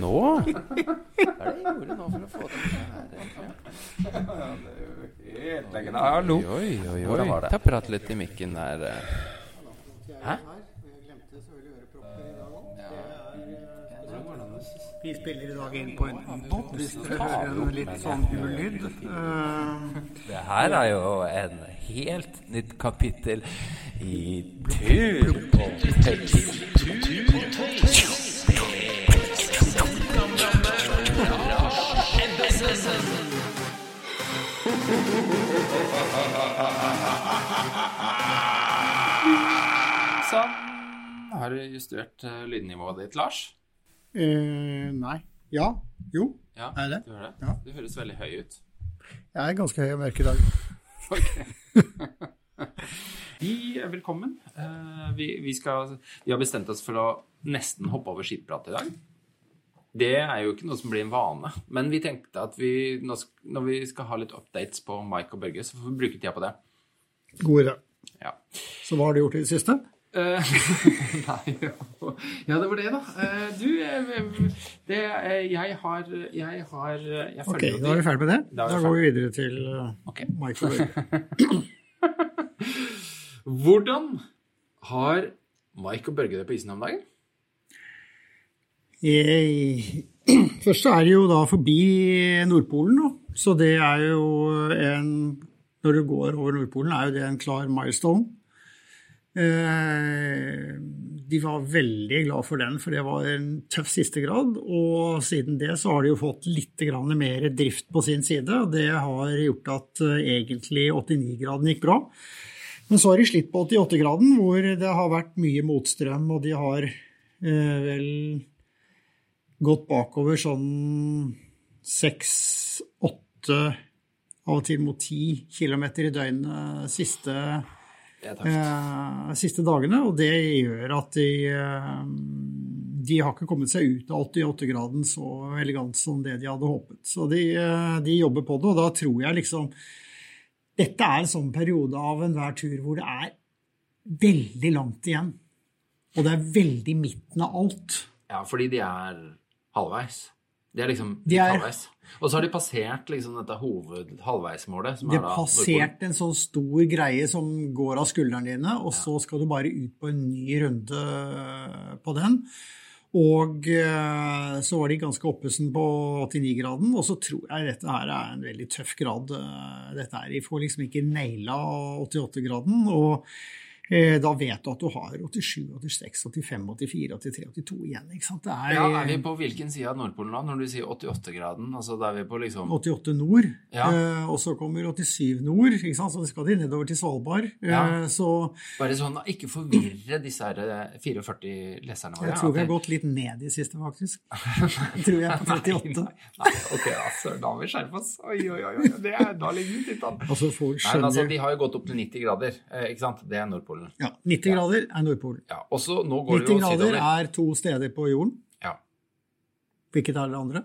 Nå? Hva er det jeg gjorde nå for å få til det her? egentlig? Helt legende. Hallo. Oi, oi, oi. Hvordan? Ta prat litt i mikken der. Hæ? Vi spiller i dag inn på en pod, hvis dere hører en litt sånn gul lyd. Eh, Det her er jo en helt nytt kapittel i Tur på touch. Sånn. Har du justert eh, lydnivået ditt, Lars? eh, nei. Ja. Jo. Ja, Er det? Du hører det? Ja. Du høres veldig høy ut. Jeg er ganske høy og mørk i dag. Vi er velkommen. Eh, Vi, vi, skal, vi har bestemt oss for å nesten hoppe over skipprat i dag. Det er jo ikke noe som blir en vane, men vi tenkte at vi, når vi skal ha litt updates på Mike og Børge, så får vi bruke tida på det. God idé. Ja. Så hva har du gjort i det siste? Eh, Nei Ja, det var det, da. Eh, Du, eh, det Jeg har Jeg har Jeg Ok, da er vi ferdig med det. Da Da går vi videre til okay. Mike og Børge. Hvordan har Mike og Børge det på isen om dagen? Først så er det jo da forbi Nordpolen, da. Så det er jo en Når du går over Nordpolen, er jo det en klar milestone. Eh, De var veldig glad for den, for det var en tøff siste grad. Og siden det så har de jo fått litt mer drift på sin side. og Det har gjort at eh, egentlig 89-graden gikk bra. Men så har de slitt på 88-graden, hvor det har vært mye motstrøm, og de har eh, vel gått bakover sånn seks, åtte, av og til mot ti kilometer i døgnet siste, eh, siste dagene. Og det gjør at de, eh, de har ikke kommet seg ut av 88-graden så elegant som det de hadde håpet. Så de, eh, de jobber på det, og da tror jeg liksom Dette er en sånn periode av enhver tur hvor det er veldig langt igjen. Og det er veldig midten av alt. Ja, fordi de er halvveis. De er liksom De er- halvveis. Og så har de passert liksom dette hoved halvveismålet. Som De har passert en sånn stor greie som går av skuldrene dine, og så skal du bare ut på en ny runde på den. Og eh, så var de ganske oppesen på 89-graden, og så tror jeg dette her er en veldig tøff grad. eh, Dette her, De får liksom ikke naila 88-graden, og eh, da vet du at du har 87, 86, 85, 84, 83, 82 igjen. ikke sant? Det er, Ja, Er vi på hvilken side av Nordpolen da? Når du sier 88-graden? Altså da er vi på liksom 88 nord, Ja. eh, og så kommer 87 nord, ikke sant? så skal de nedover til Svalbard. Eh, Ja. Så Bare sånn ikke forvirre disse her eh, 44 leserne våre. jeg tror vi har gått litt ned i siste, faktisk. Tror jeg på 38. Nei, nei, ok, altså, da må vi skjerpe oss. Oi, oi, oi, oi. Det er, da ligger vi litt an. Altså, folk Nei, men altså, De har jo gått opp til 90 grader, eh, ikke sant? Det er Nordpolen. Ja, 90 grader er Nordpolen. Ja, og så nå går 90 det jo grader er to steder på jorden. Ja. Hvilket er det andre?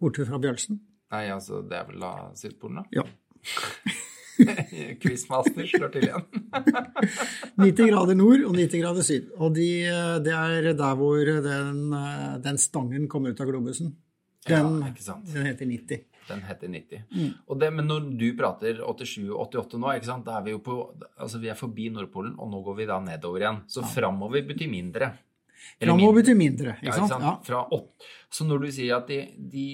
Borte fra Bjørnsen? Nei, altså, det er vel da Sydpolen, da? Ja. Quizmaster slår til igjen. 90 grader nord og 90 grader syd. Og de, det er der hvor den, den stangen kommer ut av globusen. Den, Ja, ikke sant. den heter 90. Den heter 90. Mm. Det, men når du prater 87-88 nå, da er vi jo på Altså, vi er forbi Nordpolen, og nå går vi da nedover igjen. Så framover betyr mindre. Framover betyr mindre. ikke sant? Ja, ikke sant? Ja. Så når du sier at de, de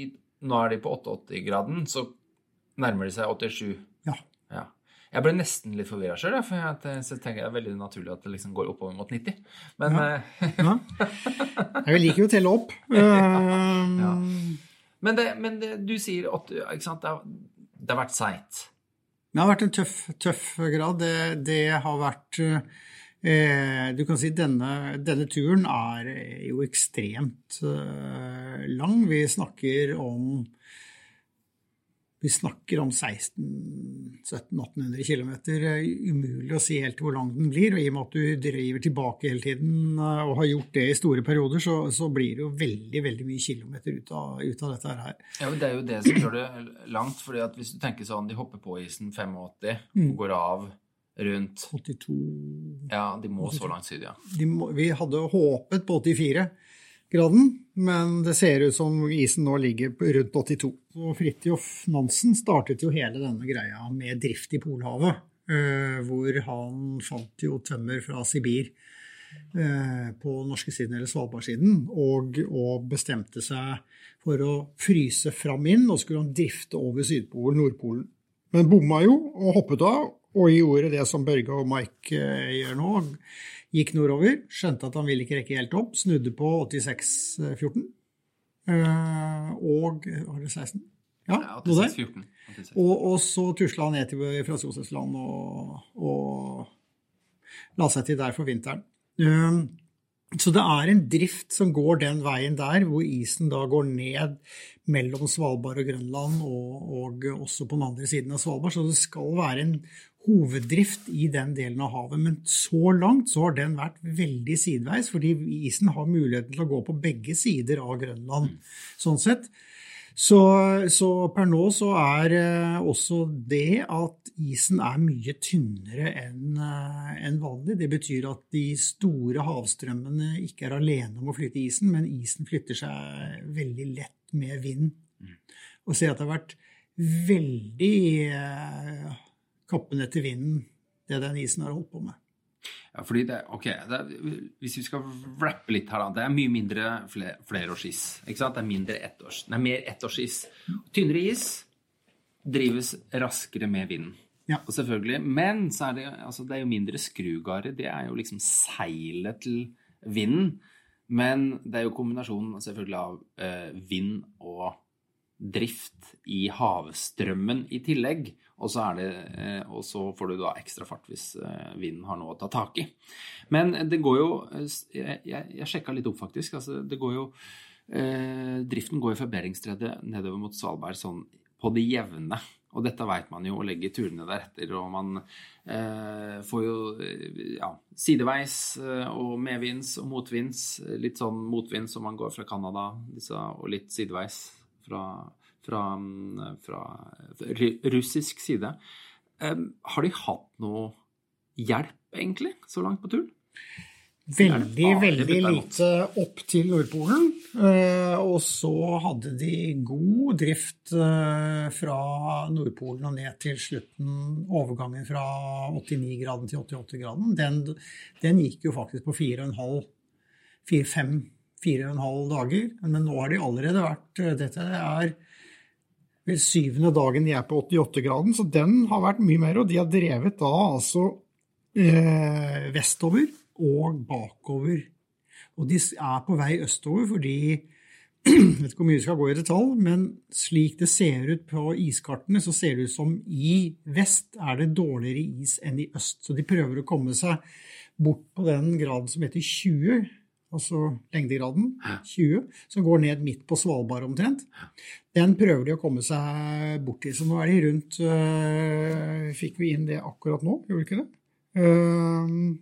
Nå er de på 88-graden, så nærmer de seg 87. Ja. Ja. Jeg ble nesten litt forvirra sjøl, for jeg, tenker det er veldig naturlig at det liksom går oppover mot 90. Men ja. Ja. Jeg liker jo å telle opp. Ja. Men, det, men det, du sier at sant, det har vært seigt. Det har vært en tøff, tøff grad. Det, det har vært eh, Du kan si denne, denne turen er jo ekstremt eh, lang. Vi snakker om vi snakker om 1600-1800 km. Umulig å si helt hvor lang den blir. Og i og med at du driver tilbake hele tiden eh, og har gjort det i store perioder, så, så blir det jo veldig veldig mye kilometer ut av, ut av dette her. Ja, men Det er jo det som gjør det langt. fordi at hvis du tenker sånn, De hopper på isen 85 og går av rundt 82 Ja, de må så langt syd, ja. de må, Vi hadde håpet på 84 graden, men det ser ut som isen nå ligger rundt 82. Og Fridtjof Nansen startet jo hele denne greia med drift i Polhavet, eh, hvor han fant jo tømmer fra Sibir på på norskesiden eller Svalbardsiden, og, og bestemte seg for å fryse fram inn, og skulle han drifte over Sydpolen, Nordpolen. Men bomma jo og hoppet av, og gjorde det som Børge og Mike eh, gjør nå. Gikk nordover, skjønte at han ville ikke rekke helt opp, snudde på 86-14. Eh, og Var det 16? Ja, Ja, 86-14. 86. Og, og så tusla han ned til Frans Josefsland og, og la seg til der for vinteren. Um, så det er en drift som går den veien der, hvor isen da går ned mellom Svalbard og Grønland, og, og også på den andre siden av Svalbard. Så det skal være en hoveddrift i den delen av havet. Men så langt så har den vært veldig sideveis, fordi isen har muligheten til å gå på begge sider av Grønland. sånn sett. Så, så per nå så er eh, også det at isen er mye tynnere enn en vanlig. Det betyr at de store havstrømmene ikke er alene om å flytte isen, men isen flytter seg veldig lett med vind. Og se at det har vært veldig kappende kappen etter vinden, det den isen har holdt på med. Ja, fordi det, ok, det, er- Hvis vi skal rappe litt her, da. Det er mye mindre fler, flerårsis. ikke sant? Det er mindre ettårs, det er mer ettårsis. Tynnere is drives raskere med vinden. Ja. Og selvfølgelig, Men så er det, altså, det er jo mindre skrugarder. Det er jo liksom seilet til vinden. Men det er jo kombinasjonen selvfølgelig av eh, vind og drift i havstrømmen i tillegg. Og så, det, eh, og så får du da ekstra fart hvis eh, vinden har noe å ta tak i. Men det går jo eh, Jeg, jeg, sjekka litt opp, faktisk. Altså, det går jo eh, Driften går jo fra Beringstredet nedover mot Svalbard sånn på det jevne. Og dette veit man jo, å legge turene deretter. Og man eh, får jo ja, sideveis og medvinds og motvinds. Litt sånn motvinds som man går fra Canada, og litt sideveis fra, fra, mm, fra russisk side. Har de hatt noe hjelp, egentlig, så langt på turen? Veldig, veldig lite opp til Nordpolen. Eh, og så hadde de god drift eh, fra Nordpolen og ned til slutten. Overgangen fra 89-graden til 88-graden. Den, den gikk jo faktisk på 4,5 4-5 4,5 dager. Men nå har de allerede vært eh, Dette er syvende dagen de er på 88-graden, så den har vært mye mer. Og de har drevet da altså eh, vestover og bakover. Og de er på vei østover fordi jeg vet ikke hvor mye vi skal gå i detalj, men slik det ser ut på iskartene, så ser det ut som i vest er det dårligere is enn i øst. Så de prøver å komme seg bort på den graden som heter 20, altså lengdegraden 20, som går ned midt på Svalbard omtrent. Den prøver de å komme seg bort til. Så nå er de rundt øh, Fikk vi inn det akkurat nå, gjorde vi ikke det? Uh,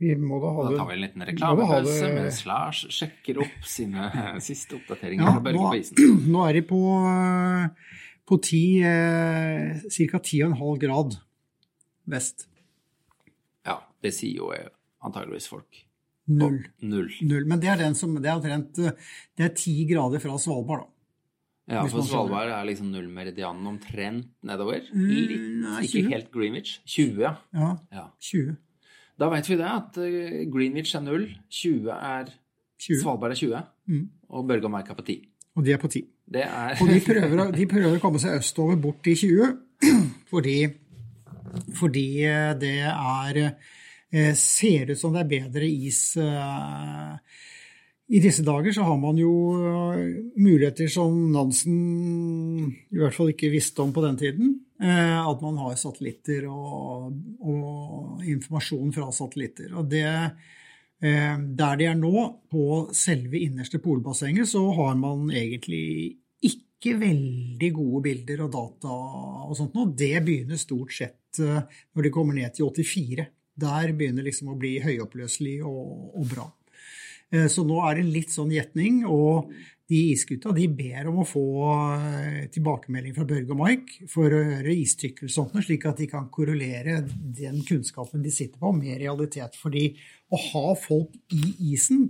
vi må da ha Da tar vi en liten reklamepause mens Lars sjekker opp sine siste oppdateringer Ja, nå, nå er de på, øh, på ti, eh, ca. 10,5 grad vest. Ja, det sier jo eh, antageligvis folk. Null. Null. Null. Men det er, den som, det er omtrent det er 10 grader fra Svalbard, da. Ja, for. Svalbard er liksom nullmeridianen omtrent nedover. Mm, Litt, ikke 20. helt Greenwich. 20, ja. Ja, ja. 20. Da vet vi det, at eh, Greenwich er null, 20 er 20. Svalbard er 20, Mm. og Børge og Merk er på 10. Og de er på 10. Det er Og de prøver, de prøver å komme seg østover bort i 20, fordi, fordi eh, det er Ser ut som det er bedre is eh, I disse dager så har man jo eh, muligheter som Nansen i hvert fall ikke visste om på den tiden. eh, At man har satellitter og, og informasjon fra satellitter. Og det Eh, Der de er nå, på selve innerste polbassenget, så har man egentlig ikke veldig gode bilder og data og sånt noe. Det begynner stort sett eh, når de kommer ned til 84. Der begynner liksom å bli høyoppløselig og, og bra. Eh, Så nå er det litt sånn gjetning, og de isgutta de ber om å få eh, tilbakemelding fra Børge og Mike for å høre istykkelse sånt, slik at de kan korrelere den kunnskapen de sitter på, med realitet. Fordi å ha folk i isen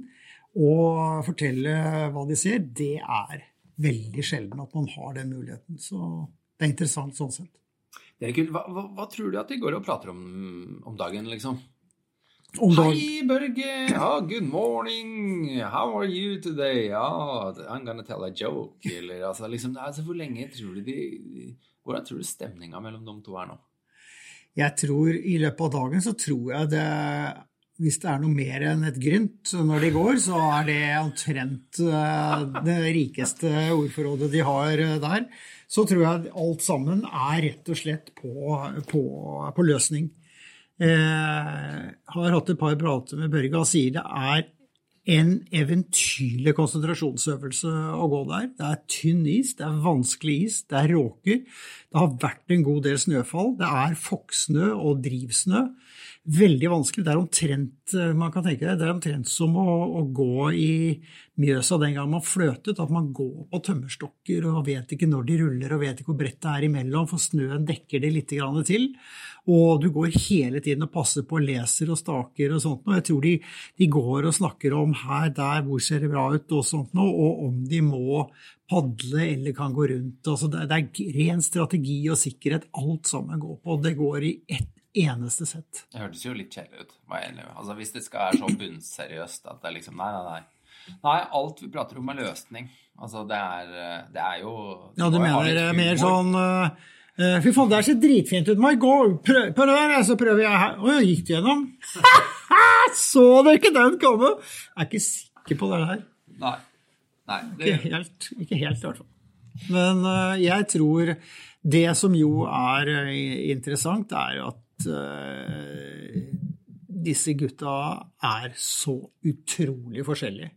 og fortelle hva de ser, det er veldig sjelden at man har den muligheten. Så det er interessant sånn sett. Det er kult. Hva, hva, hva tror du at de går og prater om om dagen, liksom? Om dagen. Hei, Børge. Oh, good morning. How are you today? Oh, I'm gonna tell a joke. Eller altså, liksom, altså, Hvor lenge tror du de Hvordan tror du stemninga mellom de to er nå? Jeg tror i løpet av dagen så tror jeg det hvis det er noe mer enn et grynt når de går, så er det omtrent eh, det rikeste ordforrådet de har eh, der. Så tror jeg alt sammen er rett og slett på, på, på løsning. Eh, har hatt et par prater med Børge, og sier det er en eventyrlig konsentrasjonsøvelse å gå der. Det er tynn is, det er vanskelig is, det er råker. Det har vært en god del snøfall. Det er fokksnø og drivsnø. Veldig vanskelig. Det er omtrent man kan tenke det, det er omtrent som å, å gå i Mjøsa den gang man fløtet, at man går på tømmerstokker og vet ikke når de ruller og vet ikke hvor bredt det er imellom, for snøen dekker det litt til. Og du går hele tiden og passer på leser og staker og sånt. noe. jeg tror de, de går og snakker om her, der, hvor ser det bra ut og sånt noe, og om de må padle eller kan gå rundt. Altså det, det er ren strategi og sikkerhet alt sammen går på. Det går i ett eneste sett. Det hørtes jo litt kjedelig ut. Var jeg enig. Altså, hvis det skal være så bunnseriøst at det er liksom Nei, nei, nei. Nei, alt vi prater om er løsning. Altså, det er, det er jo Ja, du mener mer sånn uh, Fy faen, det ser dritfint ut, Mike. Gå, prøv, prøv det så prøver jeg her. Å, jeg gikk det gjennom? så dere ikke den komme? Jeg er ikke sikker på det her. Nei. nei det, Ikke helt, ikke helt i hvert fall. Men uh, jeg tror det som jo er interessant, er at eh, disse gutta er så utrolig forskjellige.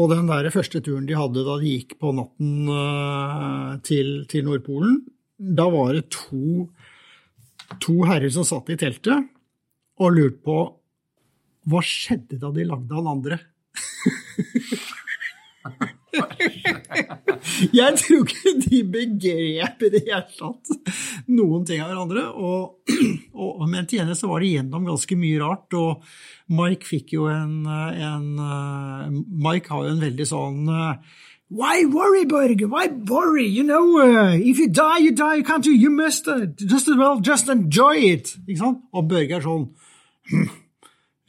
Og den der første turen de hadde da de gikk på natten eh, til, til Nordpolen, da var det to, to herrer som satt i teltet og lurte på hva skjedde da de lagde han andre? Jeg tror ikke de begrep i det hele tatt noen ting av hverandre. Og, og, men til gjengjeld så var de gjennom ganske mye rart. Og Mike fikk jo en, en Mike har jo en veldig sånn Why worry, Børge? Why worry? You know, uh, if you die, you die. You can't do. You must uh, just as well just enjoy it. Ikke sant? Og Børge er sånn hm.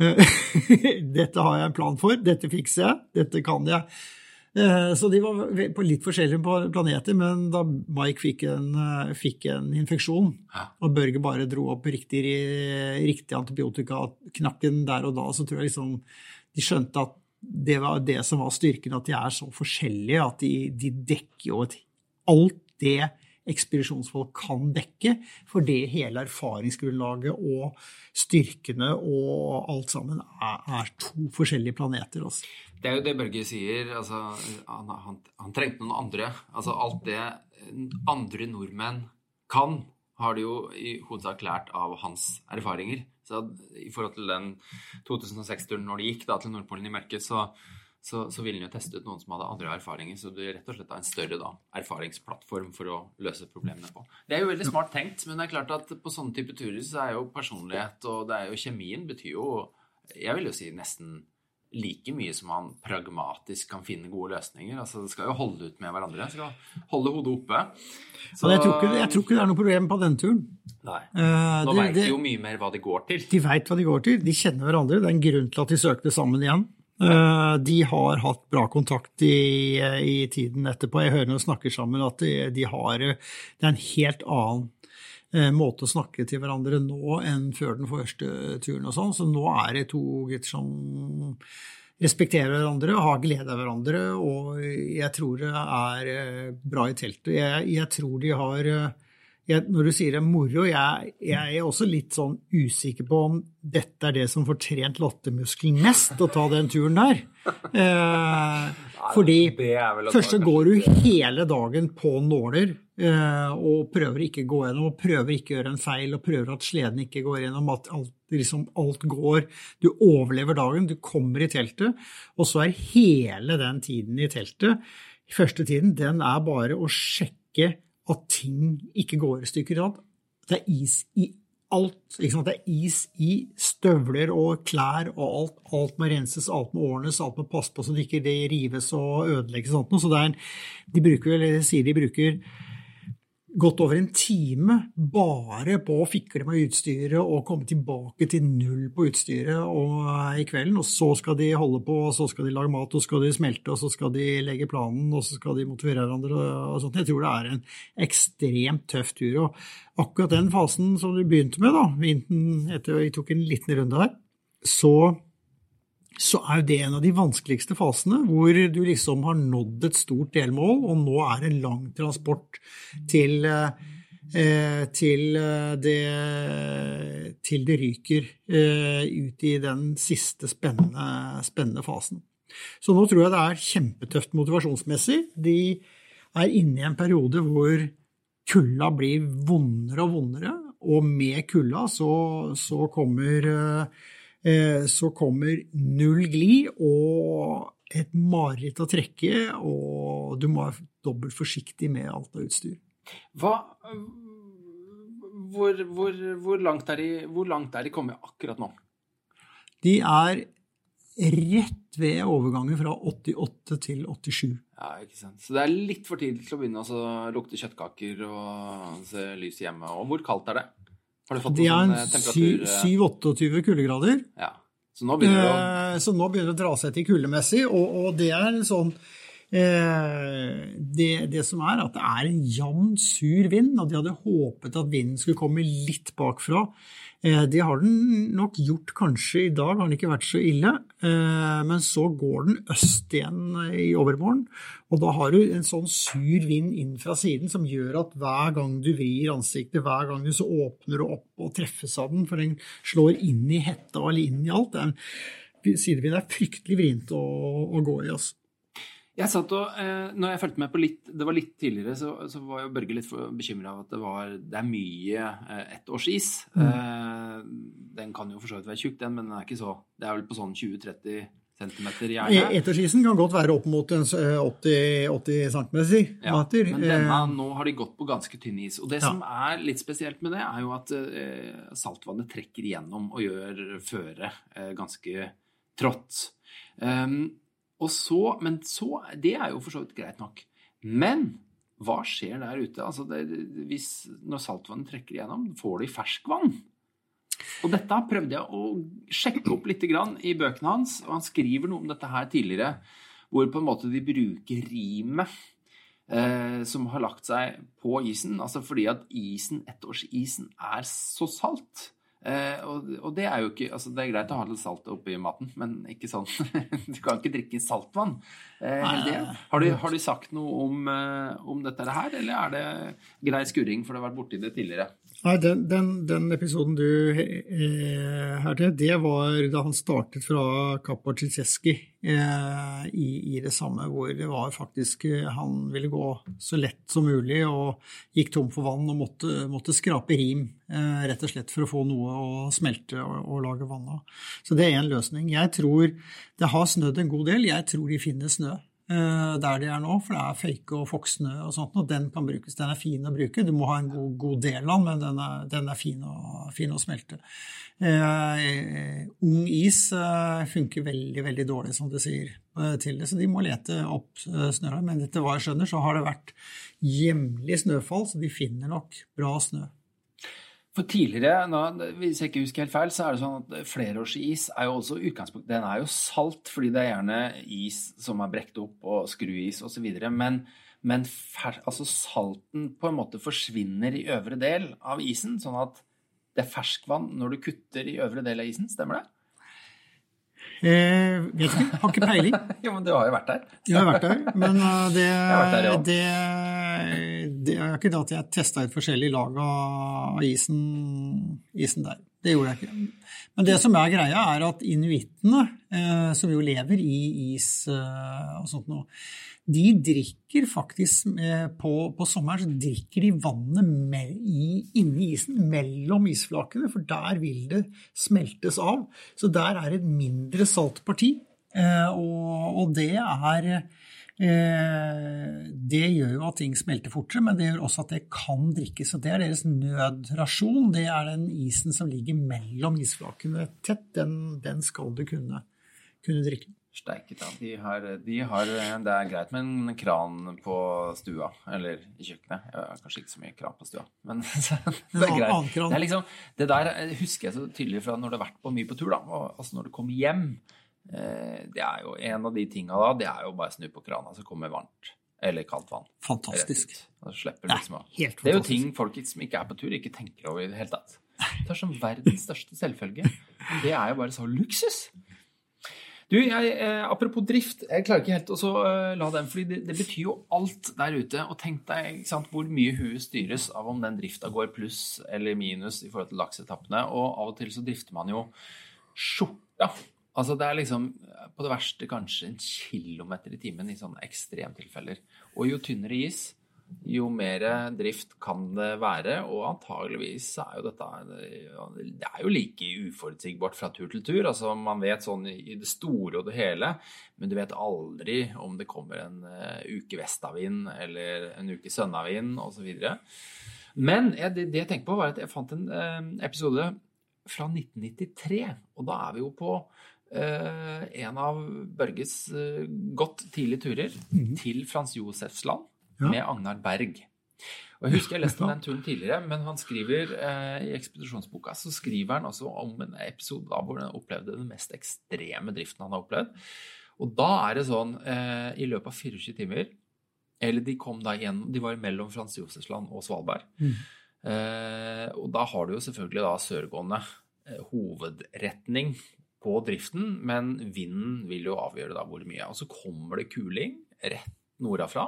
Dette har jeg en plan for. Dette fikser jeg. Dette kan jeg. Så de var på litt forskjellige planeter, men da Mike fikk en, fikk en infeksjon, og Børge bare dro opp riktig, riktig antibiotikaknakken der og da, så tror jeg liksom de skjønte at det var det som var styrken, at de er så forskjellige, at de, de dekker jo alt det ekspedisjonsfolk kan dekke, for det hele erfaringsgrunnlaget og styrkene og alt sammen er, er to forskjellige planeter. Også. Det er jo det Børge sier. Altså, han, han, han, trengte noen andre. Altså, alt det andre nordmenn kan, har de jo i hovedsak lært av hans erfaringer. Så i forhold til den 2006-turen når de gikk da, til Nordpolen i mørket, så, så, så ville en jo teste ut noen som hadde andre erfaringer. Så er rett og slett en større da, erfaringsplattform for å løse problemene på. Det er jo veldig smart tenkt, men det er klart at på sånne type turer så er jo personlighet og det er jo kjemien betyr jo Jeg vil jo si nesten like mye som man pragmatisk kan finne gode løsninger. Altså, Det skal jo holde ut med hverandre. Det skal holde hodet oppe. Så, jeg, tror ikke, jeg, tror ikke, det er noe problem på denne turen. Nei. Uh, Nå veit de jo mye mer hva de går til. De veit hva de går til. De kjenner hverandre. Det er en grunn til at de søkte sammen igjen. Uh, de har hatt bra kontakt i, i, tiden etterpå. Jeg hører når de snakker sammen at de, de har Det er en helt annen måte å snakke til hverandre nå enn før den første turen og sånn. Så nå er det to gutter som respekterer hverandre har glede av hverandre, og jeg tror det er bra i teltet. Jeg, jeg tror de har jeg, Når du sier det er moro, jeg, jeg, er også litt sånn usikker på om dette er det som får trent lottemuskelen mest, å ta den turen der. Eh, fordi først går du hele dagen på nåler og prøver ikke å gå gjennom, og prøver ikke å gjøre en feil, og prøver at sleden ikke går gjennom, at alt, liksom, alt går. Du overlever dagen, du kommer i teltet, og så er hele den tiden i teltet, første tiden, den er bare å sjekke at ting ikke går i stykker. Det er is i alt. Det er is i støvler og klær og alt. Alt må renses, alt må ordnes, alt må passe på så det ikke rives og ødelegges. sånt. Så er, de bruker, eller sier de bruker gått over en time bare på å fikle med utstyret og komme tilbake til null på utstyret og, i kvelden. Og så skal de holde på, og så skal de lage mat, og så skal de smelte, og så skal de legge planen, og så skal de motivere hverandre og sånt. Jeg tror det er en ekstremt tøff tur. Og akkurat den fasen som du begynte med, da, vi tok en liten runde her, så så er jo det en av de vanskeligste fasene, hvor du liksom har nådd et stort delmål, og nå er det lang transport til, eh, til, eh, det, til det ryker eh, ut i den siste spennende, spennende fasen. Så nå tror jeg det er kjempetøft motivasjonsmessig. De er inne i en periode hvor kulda blir vondere og vondere, og med kulda så, så kommer så kommer null glid og et mareritt å trekke, og du må være dobbelt forsiktig med alt av utstyr. Hva, hvor, hvor, hvor, langt er de, hvor langt er de kommet akkurat nå? De er rett ved overgangen fra 88 til 87. Ja, ikke sant. Så det er litt for tidlig til å begynne å lukte kjøttkaker og se lys hjemme. Og hvor kaldt er det? Har du fått det er en sånn 7-28 eh? kuldegrader. Ja. Så nå begynner det å eh, Så nå begynner det å dra seg til kuldemessig, og, og det er sånn eh, det, det, som er, at det er en jevn, sur vind, og de hadde håpet at vinden skulle komme litt bakfra. Eh, det har den nok gjort kanskje i dag, har den ikke vært så ille. Eh, men så går den øst igjen i overmorgen, og da har du en sånn sur vind inn fra siden som gjør at hver gang du vrir ansiktet, hver gang du så åpner du opp og treffes av den, for den slår inn i hetta eller inn i alt. Den Sidevind er fryktelig vrient å, å gå i. altså. Jeg satt og, eh, når jeg fulgte med på litt Det var litt tidligere, så, så var jo Børge litt bekymra av at det, var, det er mye eh, ettårsis. Mm. Eh, den kan jo for så vidt være tjukk, den, men den er ikke så Det er vel på sånn 20-30 cm gjerne. Ettårsisen kan godt være opp mot 80, 80 cm. Ja, men denne, nå har de gått på ganske tynn is. Og det ja. som er litt spesielt med det, er jo at eh, saltvannet trekker igjennom og gjør føret eh, ganske trått. Um, og så, men så Det er jo for så vidt greit nok. Men hva skjer der ute? Altså det, hvis, når saltvannet trekker igjennom, får de ferskvann? Og dette prøvde jeg å sjekke opp litt i bøkene hans, og han skriver noe om dette her tidligere, hvor på en måte de bruker rimet eh, som har lagt seg på isen. Altså fordi at isen, ettårsisen, er så salt. Eh, og, og, det er jo ikke altså Det er greit å ha litt salt oppi maten, men ikke sånn Du kan ikke drikke saltvann. Eh, har, du, har, du, sagt noe om, eh, om, dette her, eller er det grei skurring, for du har vært borti det tidligere? Nei, den, den, den episoden du eh, hørte, det var da han startet fra Kappaciceski eh, i, i, det samme, hvor det var faktisk eh, Han ville gå så lett som mulig og gikk tom for vann og måtte, måtte skrape rim, eh, rett og slett for å få noe å smelte og, og lage vann av. Så det er én løsning. Jeg tror det har snødd en god del. Jeg tror de finner snø. Eh, der de er nå, for det er føyke og fokksnø og sånt, og den kan brukes. Den er fin å bruke. Du må ha en god, god del av den, men den er, den er fin, å, fin, å, smelte. Eh, ung is eh, funker veldig, veldig dårlig, som du sier, eh, til det, så de må lete opp eh, snø. Men etter hva jeg skjønner, så har det vært jevnlig snøfall, så de finner nok bra snø. For tidligere, nå, hvis jeg ikke husker helt feil, så er det sånn at flerårsis er jo også utgangspunkt Den er jo salt, fordi det er gjerne is som er brekt opp, og skruis osv. Men, men fer, altså salten på en måte forsvinner i øvre del av isen, sånn at det er ferskvann når du kutter i øvre del av isen. Stemmer det? Eh, vet ikke, har ikke peiling. jo, men du har jo vært der. Jeg har vært der, men eh, det, der, ja. det, det er ikke det at jeg testa et forskjellig lag av isen, isen, der. Det gjorde jeg ikke. Men det som er greia, er at inuittene, eh, som jo lever i is eh, og sånt noe, de drikker faktisk på, på sommeren så drikker de vannet med, i, inni isen, mellom isflakene, for der vil det smeltes av. Så der er et mindre saltparti. Eh, og, og det er eh, Det gjør jo at ting smelter fortere, men det gjør også at det kan drikkes. Og det er deres nødrasjon. Det er den isen som ligger mellom isflakene tett. Den, den skal du kunne, kunne drikke. Steike ta. De har, de har, det er greit med en kran på stua, eller i kjøkkenet. Jeg har kanskje ikke så mye kran på stua, men det er greit. Det, er liksom, det der husker jeg så tydelig fra når du har vært på mye på tur. da, altså Når du kommer hjem. Eh, det er jo En av de tinga da, det er jo bare snu på krana, så kommer varmt eller kaldt vann. Fantastisk. Liksom, det, er det er jo ting folk som ikke er på tur, ikke tenker over i det hele tatt. Det er som verdens største selvfølge. Det er jo bare så luksus. Du, jeg, eh, Apropos drift, jeg klarer ikke helt å uh, la den, fordi det, det, betyr jo alt der ute. Og tenk deg sant, hvor mye huet styres av om den drifta går pluss eller minus i forhold til laksetappene. Og av og til så drifter man jo skjorta. Altså det er liksom på det verste kanskje en kilometer i timen i sånne ekstremtilfeller. Og jo tynnere is, jo mer drift kan det være. Og antageligvis er jo dette Det er jo like uforutsigbart fra tur til tur. Altså Man vet sånn i det store og det hele, men du vet aldri om det kommer en uh, uke vestavind eller en uke sønnavind osv. Men jeg, det, det, jeg tenkte på, var at jeg fant en episode fra 1993, og da er vi jo på en av Børges godt tidlige turer mm. til Frans Josefs land ja. med Agnar Berg. Og Jeg husker jeg leste den turen tidligere, men han skriver eh, i ekspedisjonsboka så skriver han også om en episode da hvor han opplevde den mest ekstreme driften han har opplevd. Og da er det sånn eh, i løpet av 24 timer Eller de kom da igjen, de var mellom Frans Josefsland og Svalbard. Mm. Eh, og da har du jo selvfølgelig da sørgående eh, hovedretning på driften, men vinden vil jo avgjøre da hvor mye. Og så kommer det kuling rett nordafra.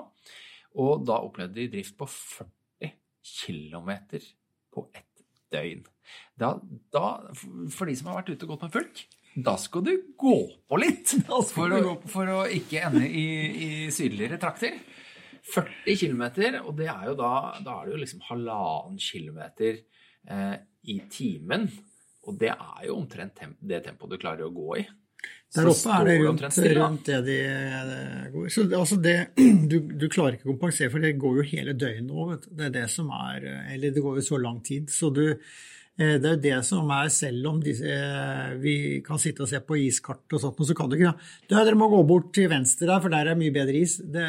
Og da opplevde de drift på 40 km på ett døgn. Da, da, for de som har vært ute og gått med fulk, da skal du gå på litt for å, for å ikke ende i, i sydligere trakter. 40 km, og det er jo da, da er det jo liksom halvannen kilometer eh, i timen. Og det er jo omtrent temp det tempoet du klarer å gå i. Der oppe er det rundt, rundt det de går. Så altså det, du, du, klarer ikke å kompensere, for det går jo hele døgnet nå. Det er det som er Eller det går jo så lang tid. Så du, eh, det er jo det som er, selv om disse, eh, vi kan sitte og se på iskart og sånt, så kan du ikke Du, dere må gå bort til venstre der, for der er mye bedre is. Det,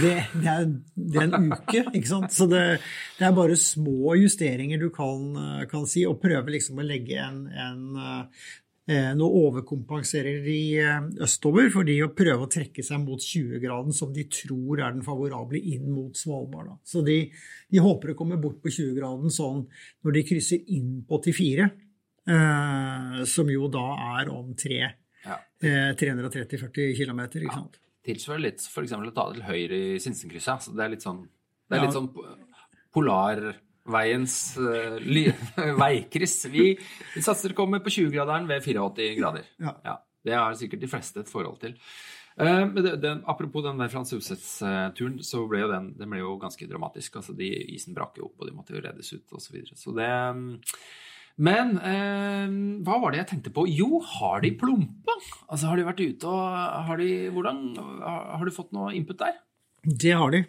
det, det, er, det, er, en uke, ikke sant. Så det, det, er bare små justeringer du kan, kan si, og prøve liksom å legge en, en Eh, nå overkompenserer de eh, østover for de å prøve å trekke seg mot 20-graden, som de tror er den favorable inn mot Svalbard. Så de, de, håper å komme bort på 20-graden sånn når de krysser inn på 84, eh, som jo da er om ja. eh, 330-40 km. Ikke sant? Tilsvarer litt f.eks. å ta det til høyre i Sinsenkrysset. Så det er litt sånn, det er litt sånn polar veiens uh, veikryss. Vi, vi satser å komme på 20-graderen ved 84 grader. Ja. ja. Det har sikkert de fleste et forhold til. Uh, det, det, apropos den der Frans Husets-turen, så ble jo den, den ble jo ganske dramatisk. altså de, Isen brakk jo opp, og de måtte jo reddes ut osv. Så, videre. så det um, Men eh, hva var det jeg tenkte på? Jo, har de plumpa? Altså, Har de vært ute og har de, hvordan, har, du fått noe input der? Det har de.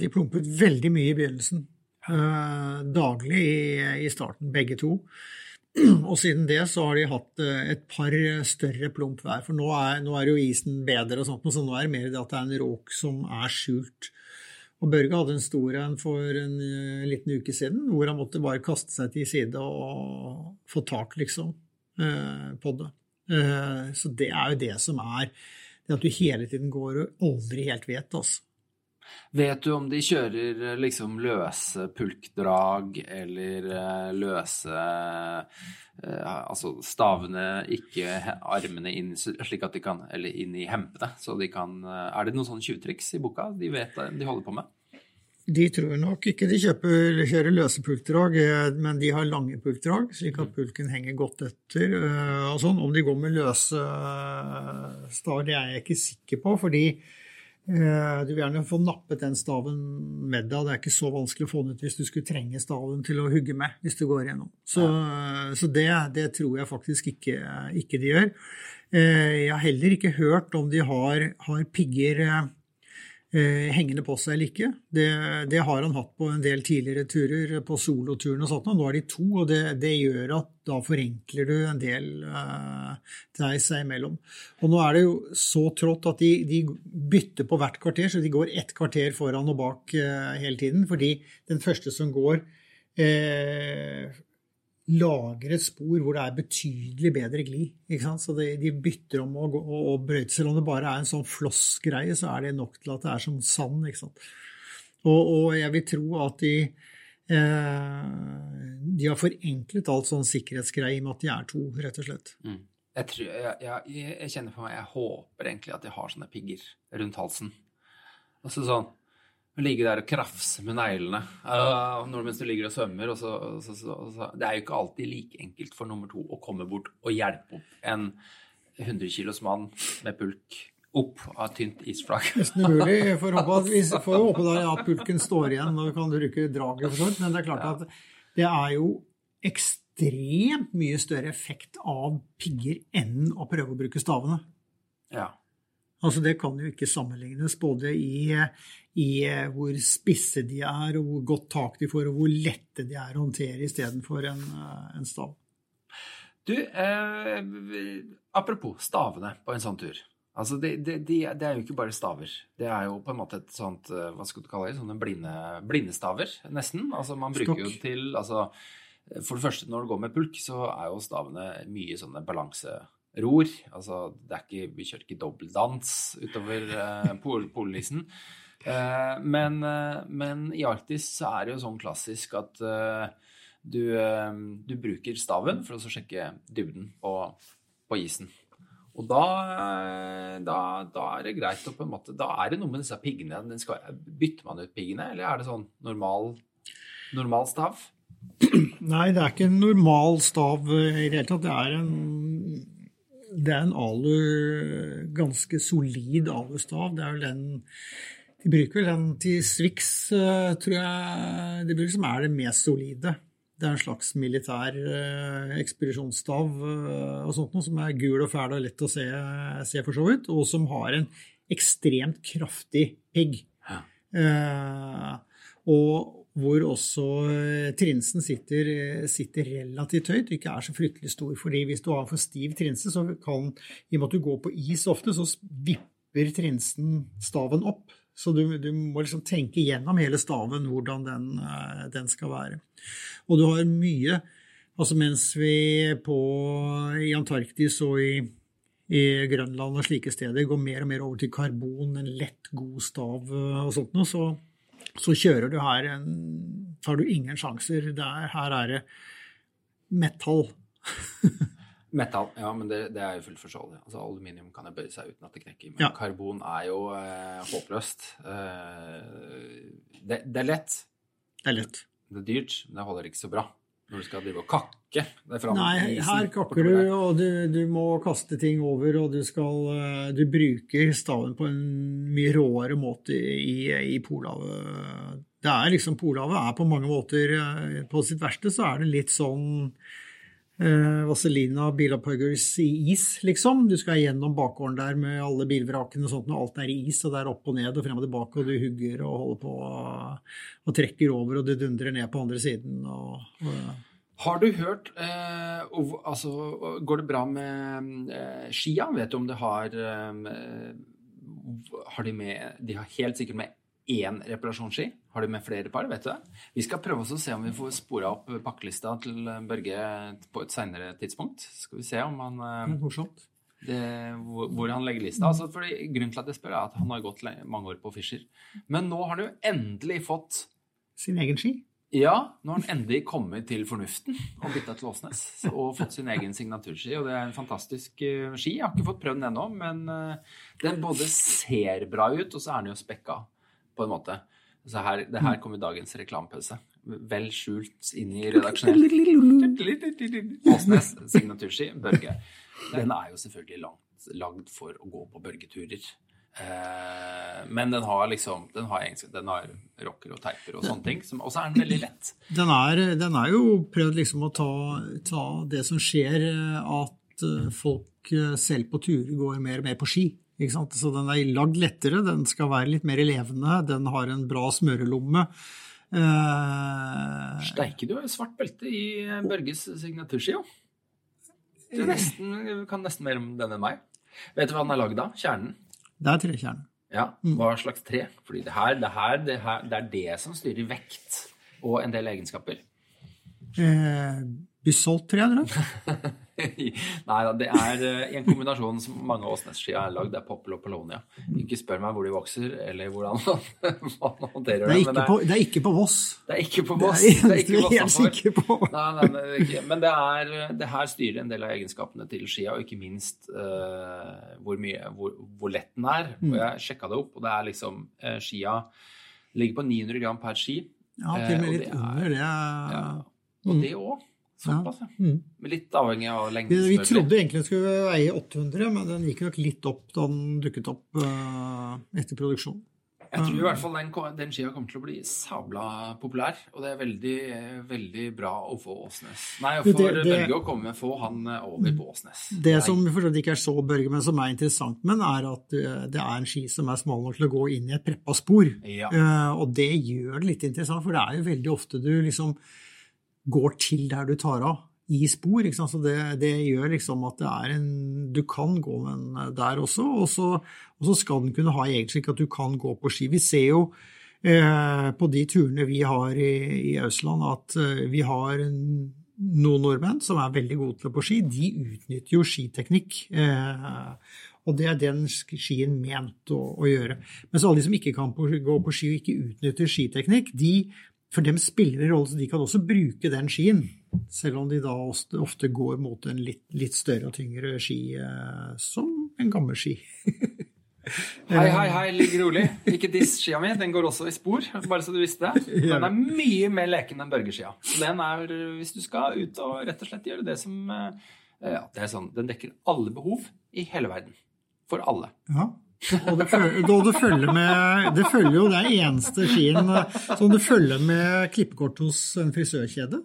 De plumpet veldig mye i begynnelsen. Eh, daglig i, i, starten, begge to. Og siden det så har de hatt eh, et par større plump hver. For nå er, nå er jo isen bedre, og sånt, så nå er det mer det at det er en råk som er skjult. Og Børge hadde en stor en for en uh, liten uke siden, hvor han måtte bare kaste seg til side og få tak, liksom, uh, på det. Uh, så det er jo det som er det at du hele tiden går og aldri helt vet, altså. Vet du om de kjører eh, liksom løse pulkdrag eller eh, løse eh, Altså stavene, ikke armene inn slik at de kan Eller inn i hempene, så de kan Er det noen sånne tjuvtriks i boka de vet de holder på med? De tror nok ikke de kjøper, kjører løse pulkdrag, men de har lange pulkdrag, slik at mm. pulken henger godt etter. og sånn. Om de går med løse stav, det er jeg ikke sikker på. fordi du vil gjerne få nappet den staven med deg. Det er ikke så vanskelig å få den ut hvis du skulle trenge staven til å hugge med. hvis du går igjennom. Så, ja. så det, det, tror jeg faktisk ikke, ikke, de gjør. Eh, jeg har heller ikke hørt om de har, har pigger eh, hengende på seg eller ikke. Det, det, har han hatt på en del tidligere turer, på soloturen og sånt. Nå er de to, og det, det gjør at da forenkler du en del eh, deg seg imellom. Og nå er det jo så trått at de, de, bytter på hvert kvarter, så de går ett kvarter foran og bak eh, hele tiden. Fordi den første som går eh, lager et spor hvor det er betydelig bedre glid. Så de, de, bytter om å, å, å brøyte. Selv om det bare er en sånn flossgreie, så er det nok til at det er som sand. Og, og, jeg vil tro at de, eh, de har forenklet alt sånn sikkerhetsgreie i og med at de er to, rett og slett. Mm. Jeg, tror, jeg, jeg, jeg, kjenner på meg, jeg håper egentlig at de har sånne pigger rundt halsen. Altså sånn ligge der og krafse med neglene uh, mens du ligger og svømmer. Og så, så, så, det er jo ikke alltid like enkelt for nummer to å komme bort og hjelpe opp en 100 kilos mann med pulk opp av tynt isflak. Nesten umulig. Får håpe at, vi får håpe da at pulken står igjen og kan bruke draget, for sånt. Men det er klart ja. at det er jo ekstremt mye større effekt av pigger enn å prøve å bruke stavene. Ja. Altså Det kan jo ikke sammenlignes både i, i, hvor spisse de er, og hvor godt tak de får, og hvor lette de er å håndtere istedenfor en, en stav. Du, eh, apropos stavene på en sånn tur. Altså, det, de, de, de er jo ikke bare staver. Det er jo på en måte et sånt eh, Hva skal du kalle det? Sånne blinde, blindestaver, nesten. Altså, man bruker Stokk. jo til altså, For det første, når du går med pulk, så er jo stavene mye sånne balanse ror. Altså, ikke, vi kjører ikke dobbeltdans utover eh, pol polisen. Eh, men, eh, men, i Arktis så er det jo sånn klassisk at eh, du, eh, du, bruker staven for å sjekke dybden på, på isen. Og da, eh, da, da, er det greit å på en måte Da er det noe med disse piggene. Skal, bytter man ut piggene, eller er det sånn normal, normal stav? Nei, det er ikke en normal stav i det hele tatt. Det er en det er en alu, ganske solid alustav. Det er vel den De bruker vel den til Swix, eh, tror jeg. Det blir som er det mest solide. Det er en slags militær eh, ekspedisjonsstav eh, og sånt noe, som er gul og fæl og lett å se, se, for så vidt, og som har en ekstremt kraftig pigg. Ja. Eh, og hvor også eh, trinsen sitter, eh, sitter, relativt høyt, ikke er så fryktelig stor. fordi hvis du har for stiv trinse, så kan, i og med at du går på is ofte, så vipper trinsen staven opp. Så du, du må liksom tenke gjennom hele staven hvordan den, eh, den, skal være. Og du har mye Altså mens vi på, i Antarktis og i, i Grønland og slike steder går mer og mer over til karbon, en lett, god stav og sånt noe, så så kjører du her en, tar du ingen sjanser. Der, her er det metall. Metall, ja, men det, det er jo fullt forståelig. Altså, aluminium kan jo bøye seg uten at det knekker. Men ja. karbon er jo eh, håpløst. Eh, det, det, er lett. Det er lett. Det er dyrt, men det holder ikke så bra når du skal drive og kakke deg fram Nei, her kakker du, og du, du, må kaste ting over, og du skal eh, Du bruker staven på en mye råere måte i, i Polhavet. Det er liksom Polhavet er på mange måter eh, På sitt verste så er det litt sånn eh, Vazelina Bilopphuggers i is, liksom. Du skal gjennom bakgården der med alle bilvrakene og sånt, og alt er i is, og det er opp og ned og frem og tilbake, og du hugger og holder på og trekker over, og du dundrer ned på andre siden. og, og har du hørt eh, altså, Går det bra med eh, skia? Vet du om det har eh, Har de med De har helt sikkert med én reparasjonsski. Har du med flere par? Vet du? Vi skal prøve å se om vi får spora opp pakkelista til Børge på et seinere tidspunkt. Skal vi se om han eh, Morsomt. Det, hvor, hvor, han legger lista. Altså, fordi grunnen til at jeg spør, er at han har gått mange år på Fischer. Men nå har han jo endelig fått Sin egen ski? Ja, nå har han endelig kommet til fornuften og bytta til Åsnes. Og fått sin egen signaturski. Og det er en fantastisk uh, ski. Jeg har ikke fått prøvd den ennå, men den både ser bra ut, og så er den jo spekka på en måte. Så her, det her kommer dagens reklamepause. Vel skjult inn i redaksjonell Åsnes signaturski, Børge. Den er jo selvfølgelig langt, lagd for å gå på børgeturer. Eh, men den har liksom den har, den har rocker og teiper og sånne ting. Og så er den veldig lett. Den er, den er jo prøvd liksom å ta, ta, det som skjer, at at eh, folk eh, selv på turer går mer og mer på ski. Så den er lagd lettere, den skal være litt mer levende, den har en bra smørelomme. Uh, Steike, du har jo svart belte i Børges signaturski, jo. Du nesten, kan nesten mer om den enn meg. Vet du hva den er lagd av? Kjernen? det er trekjernen. Ja, hva slags tre? Fordi det her, det her, det her, det er det som styrer vekt og en del egenskaper. Eh, Bysolt, tror jeg. Nei da, det er eh, en kombinasjon som mange av Åsnes-skia er lagd. Det er Poppel og Polonia. Ikke spør meg hvor de vokser, eller hvordan man håndterer Det det. er ikke, på, det er ikke på Voss. det er ikke på Voss. Det er ikke helt sikker på. Nei, nei, nei. Men det, er, det her styrer en del av egenskapene til skia, og ikke minst uh, hvor, mye, hvor, hvor lett den er. Mm. Og jeg sjekka det opp, og det er liksom uh, Skia ligger på 900 gram per ski. Ja, til og med litt under det er- Ja. Og det òg. Såpass, ja. Mm. Litt avhengig av lengden. vi vi trodde egentlig den skulle veie 800, men den gikk nok litt opp da den dukket opp uh, etter produksjon. Jeg tror i hvert fall den, den skia kommer til å bli sabla populær. Og det er veldig, veldig bra å få Åsnes. Nei, å få det- Børge å komme få han eh, over på Åsnes. Det Nei. som for ikke er så Børge, men som er interessant med den, er at eh, det er en ski som er smal nok til å gå inn i et preppa spor. Ja. Uh, og det gjør det litt interessant, for det er jo veldig ofte du liksom går til der du tar av i spor. Så det, det gjør liksom at det er en Du kan gå med den der også, og så, og så skal den kunne ha egentlig ikke at du kan gå på ski. Vi ser jo eh, på de turene vi har i, i Østland, at eh, vi har en, noen nordmenn som er veldig gode til å på ski. De utnytter jo skiteknikk. Eh, og det er den skien ment å, å gjøre. Mens alle de som ikke kan på, gå på ski og ikke utnytter skiteknikk, de, for dem spiller en rolle, så de kan også bruke den skien. Selv om de da ofte, går mot en litt, litt større og tyngre ski, eh, som en gammel ski. Hei, hei, hei, ligg rolig. Ikke diss skia mi. Den går også i spor, bare så du visste det. Den er mye mer leken enn Børge-skia. Så Den er, hvis du skal ut og rett og slett gjøre det som eh, ja, det er sånn, Den dekker alle behov i hele verden. For alle. Ja. Og det, følger, det følger med Det følger jo det eneste skien eh, som det følger med klippekort hos en frisørkjede.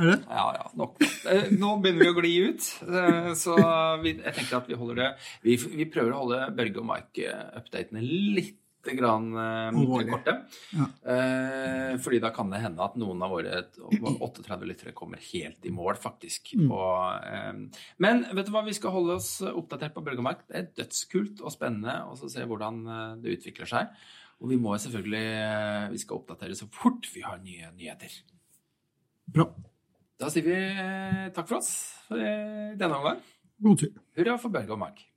Er det? Ja, ja, nok. Eh, Nå begynner vi å gli ut, eh, så vi, jeg tenker at vi holder det Vi, vi prøver å holde Børge og Mike-updatene litt grann eh, korte. Ja. Eh, fordi da kan det hende at noen av våre 38 lyttere kommer helt i mål, faktisk. Mm. Og, eh, men vet du hva, vi skal holde oss oppdatert på Børgemark. Det er dødskult og spennende å se hvordan eh, det utvikler seg. Og vi må selvfølgelig eh, Vi skal oppdatere så fort vi har nye nyheter. Bra. Da sier vi eh, takk for oss for denne omgang. God tur. Hurra for Børge og Mark.